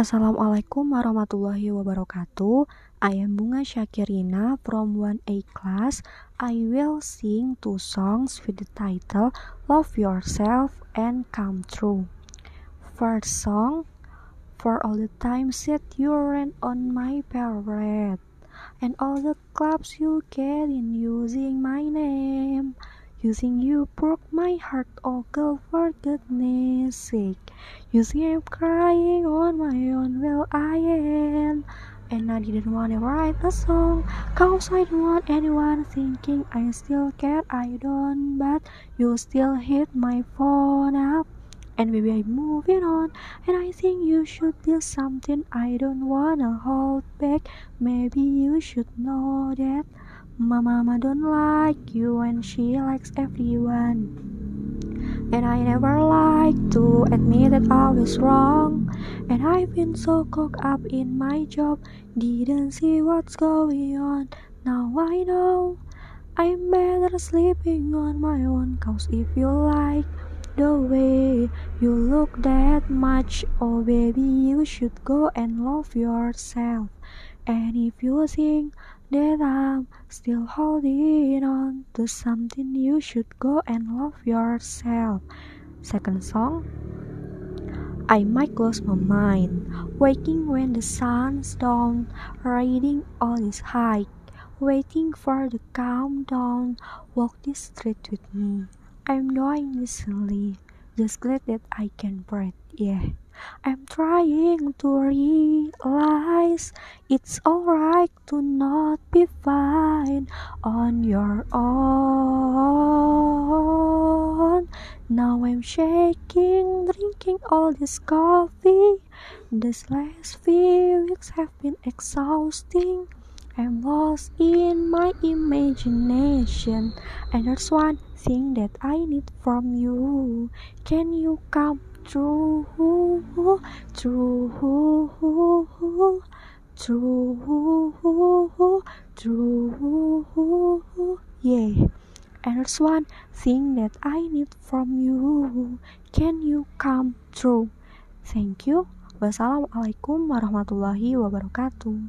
Assalamualaikum warahmatullahi wabarakatuh. I am Bunga Syakirina from 1A class. I will sing two songs with the title Love Yourself and Come True. First song For all the times that you ran on my parade and all the clubs you get in using my name. Using you broke my heart, oh girl, for goodness sake. You see I'm crying on my own, well I am. And I didn't wanna write a song, cause I don't want anyone thinking I still care, I don't, but you still hit my phone up. And baby, I'm moving on, and I think you should do something I don't wanna hold back. Maybe you should know that. Mama don't like you and she likes everyone. And I never like to admit that I was wrong. And I've been so caught up in my job, didn't see what's going on. Now I know I'm better sleeping on my own. Cause if you like the way you look that much, oh baby, you should go and love yourself. And if you think that I'm still holding on to something, you should go and love yourself. Second song. I might close my mind, waking when the sun's down, riding all this hike, waiting for the calm down. Walk this street with me. I'm doing this silly, just glad that I can breathe. Yeah. I'm trying to realize it's alright to not be fine on your own. Now I'm shaking, drinking all this coffee. These last few weeks have been exhausting. I'm lost in my imagination, and there's one thing that I need from you. Can you come true, true, true, true, yeah. And there's one thing that I need from you. Can you come true? Thank you. Wassalamualaikum warahmatullahi wabarakatuh.